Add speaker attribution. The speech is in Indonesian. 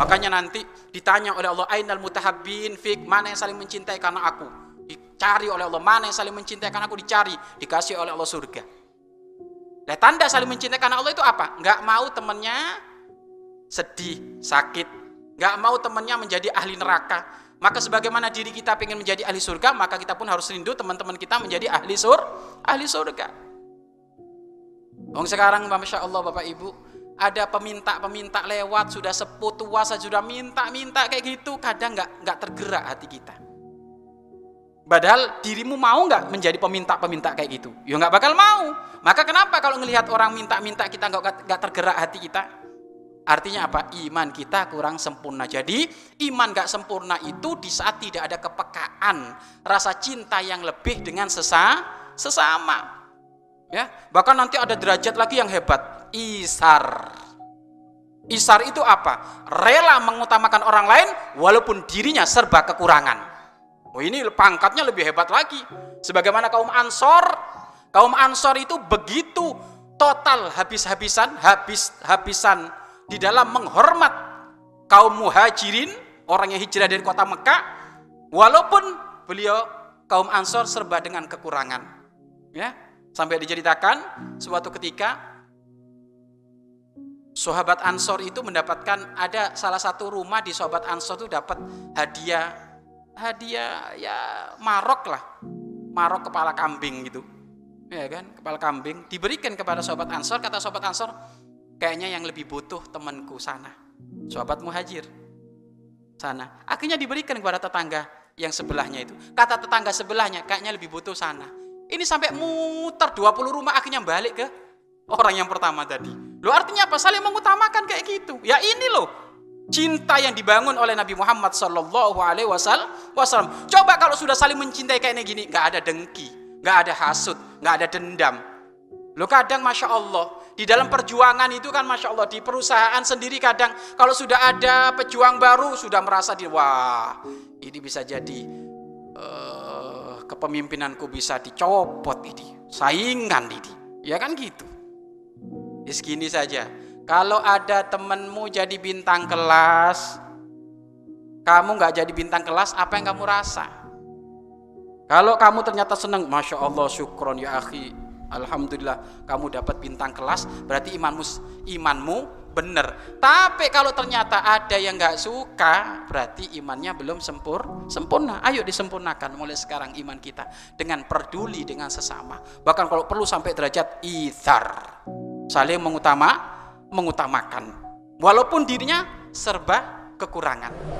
Speaker 1: Makanya nanti ditanya oleh Allah, Ainal mutahabbin fik, mana yang saling mencintai karena aku? Dicari oleh Allah, mana yang saling mencintai karena aku dicari, dikasih oleh Allah surga. Nah, tanda saling mencintai karena Allah itu apa? Nggak mau temannya sedih, sakit, nggak mau temannya menjadi ahli neraka. Maka sebagaimana diri kita ingin menjadi ahli surga, maka kita pun harus rindu teman-teman kita menjadi ahli sur, ahli surga. Oh sekarang, masya Allah Bapak Ibu, ada peminta-peminta lewat sudah sepuh tua sudah minta-minta kayak gitu. Kadang nggak nggak tergerak hati kita. Padahal dirimu mau nggak menjadi peminta-peminta kayak gitu? Ya nggak bakal mau. Maka kenapa kalau ngelihat orang minta-minta kita nggak nggak tergerak hati kita? Artinya apa? Iman kita kurang sempurna. Jadi iman nggak sempurna itu di saat tidak ada kepekaan rasa cinta yang lebih dengan sesa sesama. Ya, bahkan nanti ada derajat lagi yang hebat, isar. Isar itu apa? Rela mengutamakan orang lain walaupun dirinya serba kekurangan. Oh ini pangkatnya lebih hebat lagi. Sebagaimana kaum Ansor, kaum Ansor itu begitu total habis-habisan, habis-habisan di dalam menghormat kaum muhajirin, orang yang hijrah dari kota Mekah, walaupun beliau kaum Ansor serba dengan kekurangan. Ya, Sampai diceritakan suatu ketika sahabat Ansor itu mendapatkan ada salah satu rumah di sahabat Ansor itu dapat hadiah hadiah ya marok lah. Marok kepala kambing gitu. Ya kan kepala kambing. Diberikan kepada sahabat Ansor kata sahabat Ansor kayaknya yang lebih butuh temanku sana. Sahabat muhajir sana. Akhirnya diberikan kepada tetangga yang sebelahnya itu. Kata tetangga sebelahnya kayaknya lebih butuh sana. Ini sampai muter 20 rumah akhirnya balik ke orang yang pertama tadi. Lo artinya apa? Saling mengutamakan kayak gitu. Ya ini loh cinta yang dibangun oleh Nabi Muhammad Sallallahu Alaihi Wasallam. Coba kalau sudah saling mencintai kayak gini, nggak ada dengki, nggak ada hasut, nggak ada dendam. Lo kadang masya Allah di dalam perjuangan itu kan masya Allah di perusahaan sendiri kadang kalau sudah ada pejuang baru sudah merasa di wah ini bisa jadi uh, kepemimpinanku bisa dicopot ini saingan ini ya kan gitu segini saja kalau ada temenmu jadi bintang kelas kamu nggak jadi bintang kelas apa yang kamu rasa kalau kamu ternyata senang Masya Allah syukron ya akhi Alhamdulillah kamu dapat bintang kelas berarti imanmu imanmu benar. Tapi kalau ternyata ada yang nggak suka, berarti imannya belum sempur, sempurna. Ayo disempurnakan mulai sekarang iman kita dengan peduli dengan sesama. Bahkan kalau perlu sampai derajat ithar, saling mengutama, mengutamakan. Walaupun dirinya serba kekurangan.